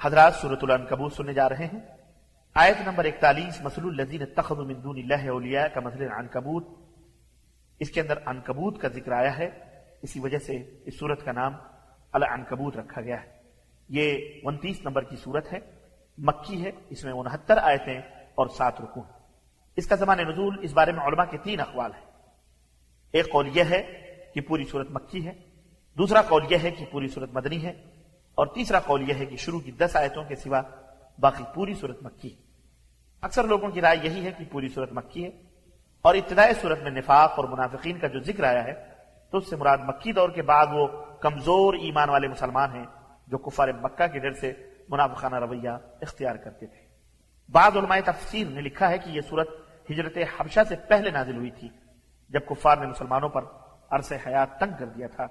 حضرات صورت العنکبوت سننے جا رہے ہیں۔ آیت نمبر اکتالیس مسل الزین تخد من دون اللہ اولیاء کا مسل عنکبوت اس کے اندر عنکبوت کا ذکر آیا ہے۔ اسی وجہ سے اس صورت کا نام العنکبوت رکھا گیا ہے۔ یہ انتیس نمبر کی صورت ہے، مکی ہے، اس میں انہتر آیتیں اور سات رکو ہیں۔ اس کا زمان نزول، اس بارے میں علماء کے تین اقوال ہیں۔ ایک قول یہ ہے کہ پوری صورت مکی ہے۔ دوسرا قول یہ ہے کہ پوری صورت مدنی ہے۔ اور تیسرا قول یہ ہے کہ شروع کی دس آیتوں کے سوا باقی پوری صورت مکی ہے۔ اکثر لوگوں کی رائے یہی ہے کہ پوری صورت مکی ہے اور ابتدائی صورت میں نفاق اور منافقین کا جو ذکر آیا ہے، تو اس سے مراد مکی دور کے بعد وہ کمزور ایمان والے مسلمان ہیں جو کفار مکہ کے ڈر سے منافقانہ رویہ اختیار کرتے تھے۔ بعض علماء تفسیر نے لکھا ہے کہ یہ صورت ہجرت حبشہ سے پہلے نازل ہوئی تھی، جب کفار نے مسلمانوں پر عرص حیات تنگ کر دیا تھا۔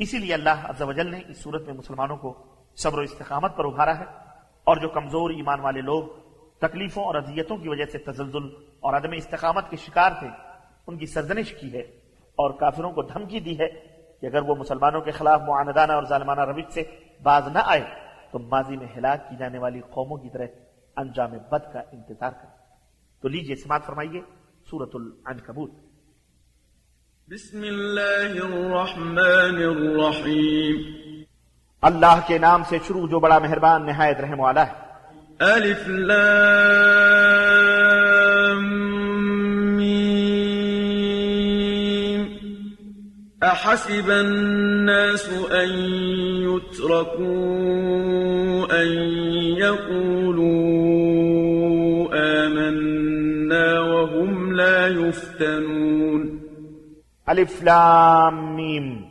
اسی لیے اللہ عز و جل نے اس صورت میں مسلمانوں کو صبر و استقامت پر ابھارا ہے اور جو کمزور ایمان والے لوگ تکلیفوں اور اذیتوں کی وجہ سے تزلزل اور عدم استقامت کے شکار تھے، ان کی سرزنش کی ہے اور کافروں کو دھمکی دی ہے کہ اگر وہ مسلمانوں کے خلاف معاندانہ اور ظالمانہ روش سے باز نہ آئے، تو ماضی میں ہلاک کی جانے والی قوموں کی طرح انجام بد کا انتظار کرے تو لیجیے سماعت فرمائیے سورت العنکبوت۔ بسم اللہ الرحمن الرحیم اللہ کے نام سے شروع جو بڑا مہربان نہایت رحم والا ہے الف لام میم احسب الناس ان يتركوا ان يقولوا آمنا وهم لا يفتنون الف لام میم۔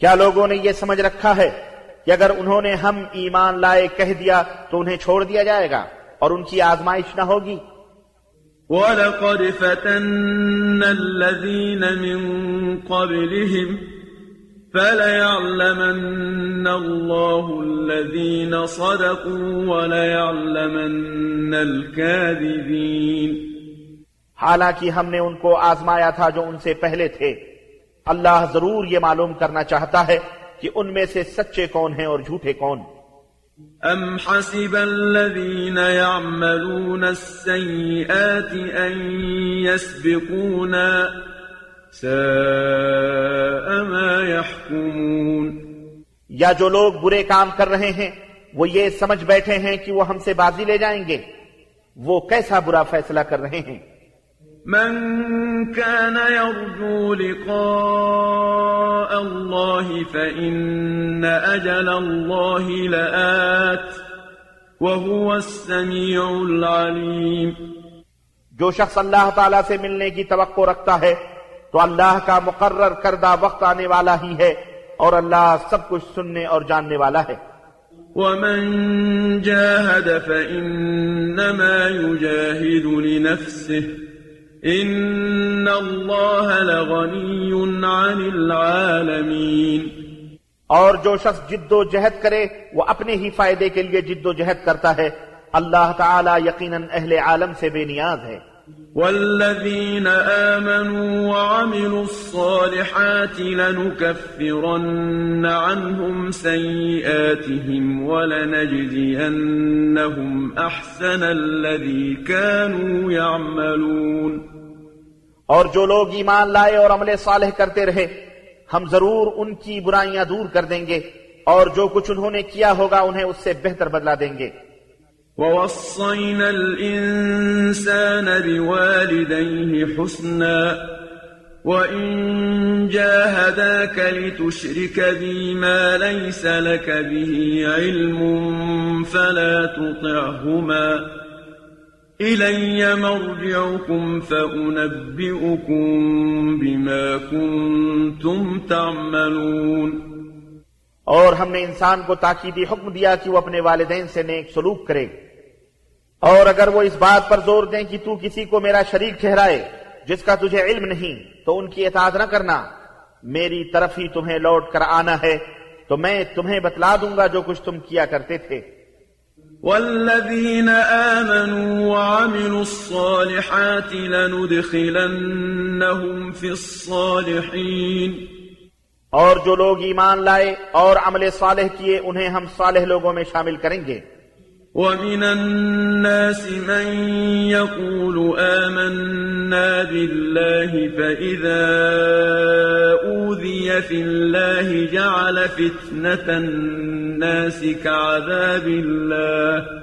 کیا لوگوں نے یہ سمجھ رکھا ہے کہ اگر انہوں نے ہم ایمان لائے کہہ دیا تو انہیں چھوڑ دیا جائے گا اور ان کی آزمائش نہ ہوگی؟ وَلَقَدْ فَتَنَّ الَّذِينَ مِن قَبْلِهِمْ فَلَيَعْلَمَنَّ اللَّهُ الَّذِينَ صَدَقُوا وَلَيَعْلَمَنَّ الْكَاذِبِينَ۔ حالانکہ ہم نے ان کو آزمایا تھا جو ان سے پہلے تھے۔ اللہ ضرور یہ معلوم کرنا چاہتا ہے کہ ان میں سے سچے کون ہیں اور جھوٹے کون۔ أَمْ حَسِبَ الَّذِينَ يَعْمَلُونَ السَّيِّئَاتِ أَن يَسْبِقُونَا سَاءَ مَا يَحْكُمُونَ۔ یا جو لوگ برے کام کر رہے ہیں وہ یہ سمجھ بیٹھے ہیں کہ وہ ہم سے بازی لے جائیں گے۔ وہ کیسا برا فیصلہ کر رہے ہیں؟ من كان يرجو لقاء الله فإن أجل الله لآت وهو السميع العليم۔ جو شخص اللہ تعالیٰ سے ملنے کی توقع رکھتا ہے تو اللہ کا مقرر کردہ وقت آنے والا ہی ہے اور اللہ سب کچھ سننے اور جاننے والا ہے۔ ومن جاهد فإنما يجاهد لنفسه۔ إن الله لغني عن العالمين اور جو شخص جد و جہد کرے وہ اپنے ہی فائدے کے لیے جد و جہد کرتا ہے۔ اللہ تعالیٰ یقیناً اہل عالم سے بے نیاز ہے۔ والذين آمنوا وعملوا الصالحات لنكفرن عنهم سيئاتهم ولنجزينهم أحسن الذي كانوا يعملون اور جو لوگ ایمان لائے اور عمل صالح کرتے رہے، ہم ضرور ان کی برائیاں دور کر دیں گے اور جو کچھ انہوں نے کیا ہوگا انہیں اس سے بہتر بدلا دیں گے۔ ووصينا الإنسان بوالديه حسنا وإن جاهداك لتشرك بي ما ليس لك به علم فلا تطعهما إلي مرجعكم فأنبئكم بما كنتم تعملون. اور ہم نے انسان کو تاکیدی حکم دیا کہ وہ اپنے والدین سے نیک سلوک کرے۔ اور اگر وہ اس بات پر زور دیں کہ تو کسی کو میرا شریک ٹھہرائے جس کا تجھے علم نہیں تو ان کی اطاعت نہ کرنا۔ میری طرف ہی تمہیں لوٹ کر آنا ہے تو میں تمہیں بتلا دوں گا جو کچھ تم کیا کرتے تھے۔ والذين آمنوا وعملوا الصالحات لندخلنهم في الصالحين. اور جو لوگ ایمان لائے اور عمل صالح کیے انہیں ہم صالح لوگوں میں شامل کریں گے۔ ومن الناس من يقول آمنا بالله فإذا أوذي في الله جعل فتنة الناس كعذاب الله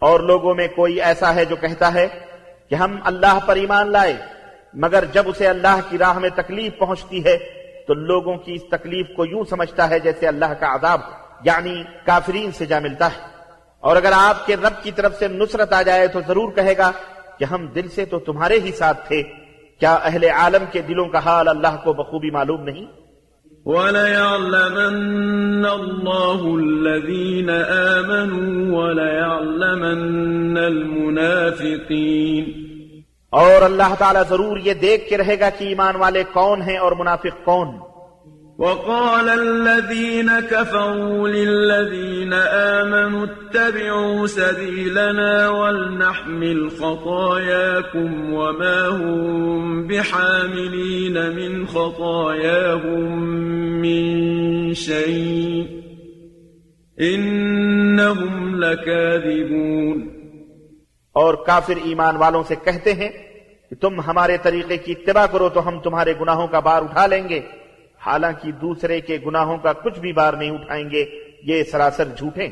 اور لوگوں میں کوئی ایسا ہے جو کہتا ہے کہ ہم اللہ پر ایمان لائے، مگر جب اسے اللہ کی راہ میں تکلیف پہنچتی ہے، تو لوگوں کی اس تکلیف کو یوں سمجھتا ہے جیسے اللہ کا عذاب یعنی کافرین سے جا ملتا ہے۔ اور اگر آپ کے رب کی طرف سے نصرت آ جائے تو ضرور کہے گا کہ ہم دل سے تو تمہارے ہی ساتھ تھے۔ کیا اہل عالم کے دلوں کا حال اللہ کو بخوبی معلوم نہیں؟ وَلَيَعْلَمَنَّ اللَّهُ الَّذِينَ آمَنُوا وَلَيَعْلَمَنَّ الْمُنَافِقِينَ. اور اللہ تعالیٰ ضرور یہ دیکھ کے رہے گا کہ ایمان والے کون ہیں اور منافق کون۔ وقال الذين كفروا للذين آمنوا اتبعوا سبيلنا ولنحمل خطاياكم وما هم بحاملين من خطاياهم من شيء إنهم لكاذبون اور کافر ایمان والوں سے کہتے ہیں کہ تم ہمارے طریقے کی اتباع کرو تو ہم تمہارے گناہوں کا بار اٹھا لیں گے۔ حالانکہ دوسرے کے گناہوں کا کچھ بھی بار نہیں اٹھائیں گے۔ یہ سراسر جھوٹے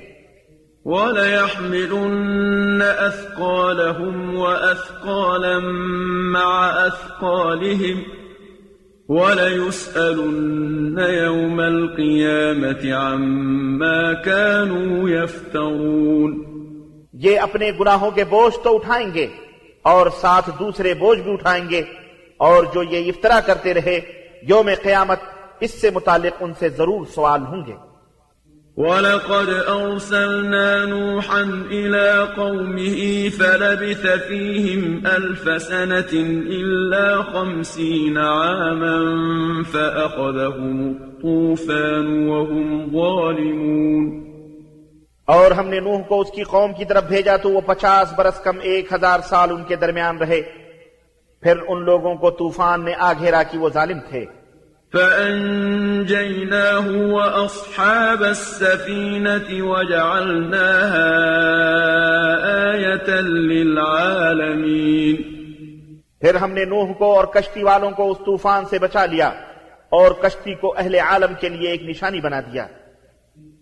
وَلَيَحْمِلُنَّ أَثْقَالَهُمْ وَأَثْقَالًا مَعَ أَثْقَالِهِمْ وَلَيُسْأَلُنَّ يَوْمَ الْقِيَامَةِ عَمَّا كَانُوا يَفْتَرُونَ. یہ اپنے گناہوں کے بوجھ تو اٹھائیں گے اور ساتھ دوسرے بوجھ بھی اٹھائیں گے اور جو یہ افطرا کرتے رہے یوم قیامت اس سے متعلق ان سے ضرور سوال ہوں گے۔ وَلَقَدْ أَرْسَلْنَا نُوحًا إِلَىٰ قَوْمِهِ فَلَبِثَ فِيهِمْ أَلْفَ سَنَةٍ إِلَّا خَمْسِينَ عَامًا فَأَخَذَهُمُ الطُّوفَانُ وَهُمْ ظَالِمُونَ اور ہم نے نوح کو اس کی قوم کی طرف بھیجا تو وہ پچاس برس کم ایک ہزار سال ان کے درمیان رہے۔ پھر ان لوگوں کو طوفان نے آ گھیرا کہ وہ ظالم تھے۔ فأنجيناه وأصحاب السفينة وجعلناها آية للعالمين. پھر ہم نے نوح کو اور کشتی والوں کو اس طوفان سے بچا لیا اور کشتی کو اہل عالم کے لیے ایک نشانی بنا دیا۔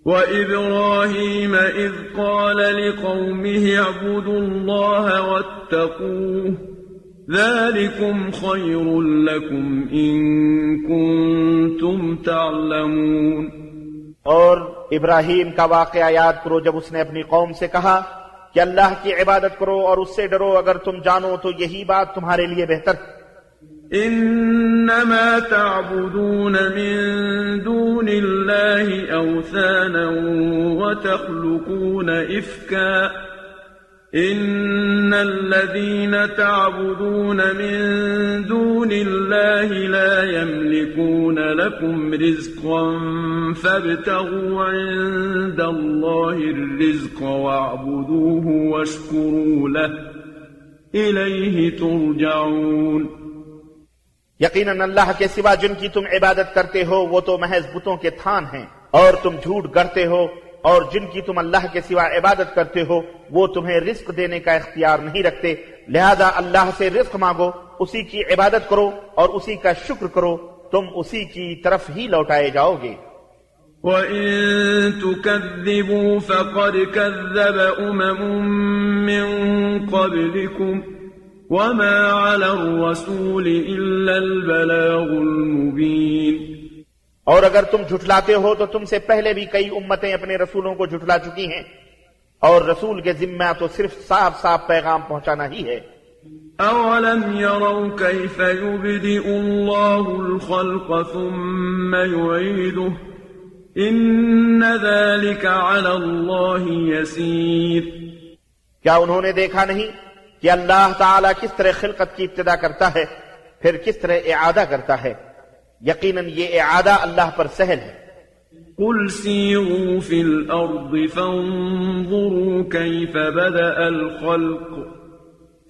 وَإِبْرَاهِيمَ إِذْ قَالَ لِقَوْمِهِ اعْبُدُوا اللَّهَ وَاتَّقُوهُ ذلكم خير لكم إن كنتم تعلمون اور ابراہیم کا واقعہ یاد کرو جب اس نے اپنی قوم سے کہا کہ اللہ کی عبادت کرو اور اس سے ڈرو اگر تم جانو تو یہی بات تمہارے لیے بہتر انما تعبدون من دون الله اوثانا وتخلقون افكا إن الذين تعبدون من دون الله لا يملكون لكم رزقا فابتغوا عند الله الرزق واعبدوه واشكروا له إليه ترجعون یقیناً اللہ کے سوا جن کی تم عبادت کرتے ہو وہ تو محض بتوں کے تھان ہیں اور تم جھوٹ گڑتے ہو اور جن کی تم اللہ کے سوا عبادت کرتے ہو، وہ تمہیں رزق دینے کا اختیار نہیں رکھتے۔ لہذا اللہ سے رزق مانگو، اسی کی عبادت کرو اور اسی کا شکر کرو۔ تم اسی کی طرف ہی لوٹائے جاؤ گے۔ وَإِن تُكَذِّبُوا فَقَدْ كَذَّبَ أُمَمٌ مِّن قَبْلِكُمْ۔ وَمَا عَلَى الرَّسُولِ إِلَّا الْبَلَاغُ الْمُبِينُ اور اگر تم جھٹلاتے ہو تو تم سے پہلے بھی کئی امتیں اپنے رسولوں کو جھٹلا چکی ہیں۔ اور رسول کے ذمہ تو صرف صاف صاف پیغام پہنچانا ہی ہے۔ اولم يروا كيف يبدئ الله الخلق ثم يعيده إن ذلك على الله يسير۔ کیا انہوں نے دیکھا نہیں کہ اللہ تعالیٰ کس طرح خلقت کی ابتدا کرتا ہے پھر کس طرح اعادہ کرتا ہے؟ یقیناً یہ اعادہ اللہ پر سہل ہے۔ قل سيروا في الأرض فانظروا كيف بدأ الخلق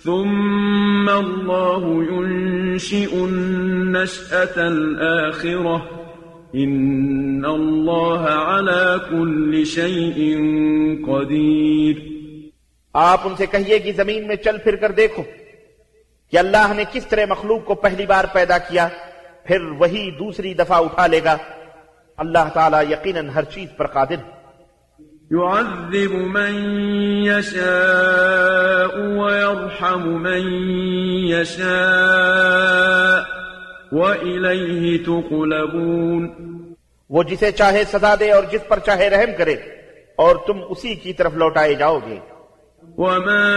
ثم الله ينشئ النشأة الآخرة إن الله على كل شيء قدير۔ آپ ان سے کہیے کہ زمین میں چل پھر کر دیکھو کہ اللہ نے کس طرح مخلوق کو پہلی بار پیدا کیا پھر وہی دوسری دفعہ اٹھا لے گا۔ اللہ تعالیٰ یقیناً ہر چیز پر قادر۔ يعذب من يشاء ويرحم من يشاء وإليه تقلبون۔ وہ جسے چاہے سزا دے اور جس پر چاہے رحم کرے اور تم اسی کی طرف لوٹائے جاؤ گے۔ وما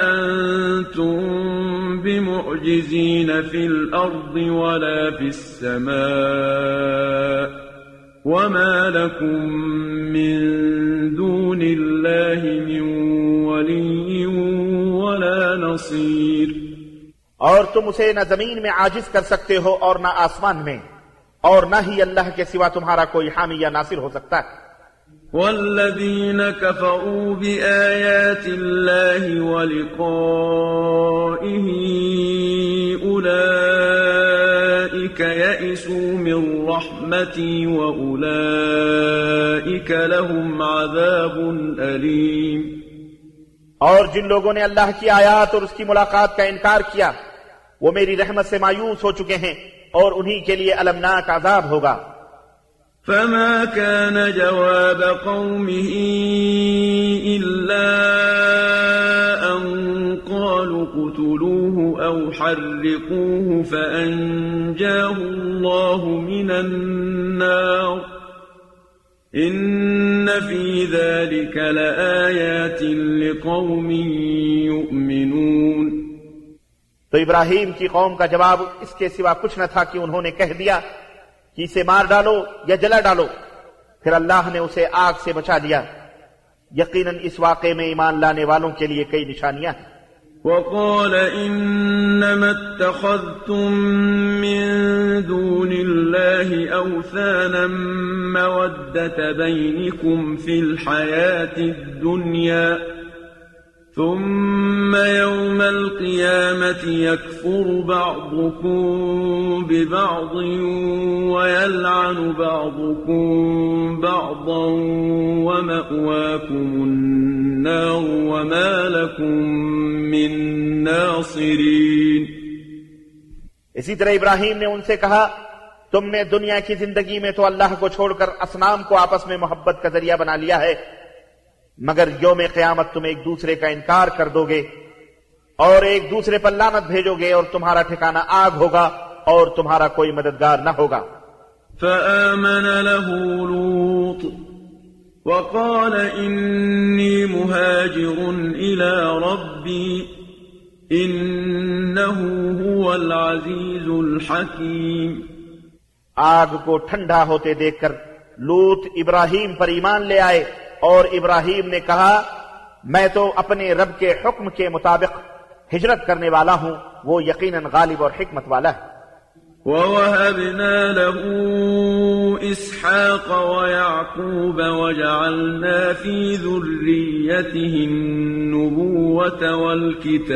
أنتم بمعجزين في الأرض ولا في السماء وما لكم من دون الله من ولي ولا نصير اور تم اسے نہ زمین میں عاجز کر سکتے ہو اور نہ آسمان میں اور نہ ہی اللہ کے سوا تمہارا کوئی حامی یا ناصر ہو سکتا ہے۔ والذين كفروا بآيات الله ولقائه أولئك يئسوا من رحمتي وأولئك لهم عذاب أليم اور جن لوگوں نے اللہ کی آیات اور اس کی ملاقات کا انکار کیا، وہ میری رحمت سے مایوس ہو چکے ہیں اور انہی کے لیے المناک عذاب ہوگا۔ فما كان جواب قومه إلا أن قالوا اقتلوه أو حرقوه فأنجاه الله من النار إن في ذلك لآيات لقوم يؤمنون تو ابراہیم کی قوم کا جواب اس کے سوا کچھ نہ تھا کہ انہوں نے کہہ دیا کہ اسے مار ڈالو یا جلا ڈالو، پھر اللہ نے اسے آگ سے بچا لیا۔ یقیناً اس واقعے میں ایمان لانے والوں کے لیے کئی نشانیاں ہیں۔ وقال إنما اتخذتم من دون الله أوثانا مودة بينكم في الحياة الدنيا ثم يوم القيامة يكفر بعضكم ببعض ويلعن بعضكم بعضا ومأواكم النار وما لكم من ناصرين اسی طرح ابراہیم نے ان سے کہا، تم نے دنیا کی زندگی میں تو اللہ کو چھوڑ کر اسنام کو آپس میں محبت کا ذریعہ بنا لیا ہے مگر یوم قیامت تم ایک دوسرے کا انکار کر دو گے اور ایک دوسرے پر لانت بھیجو گے اور تمہارا ٹھکانہ آگ ہوگا اور تمہارا کوئی مددگار نہ ہوگا۔ فآمن له لوط وقال إني مهاجر إلى ربي إنه هو العزيز الحكيم۔ آگ کو ٹھنڈا ہوتے دیکھ کر لوت ابراہیم پر ایمان لے آئے۔ اور ابراہیم نے کہا، میں تو اپنے رب کے حکم کے مطابق ہجرت کرنے والا ہوں، وہ یقیناً غالب اور حکمت والا ہے۔ وَوَهَبْنَا لَهُ إِسْحَاقَ وَيَعْقُوبَ وَجَعَلْنَا فِي ذُرِّيَّتِهِ النُّبُوَّةَ وَالْكِتَابَ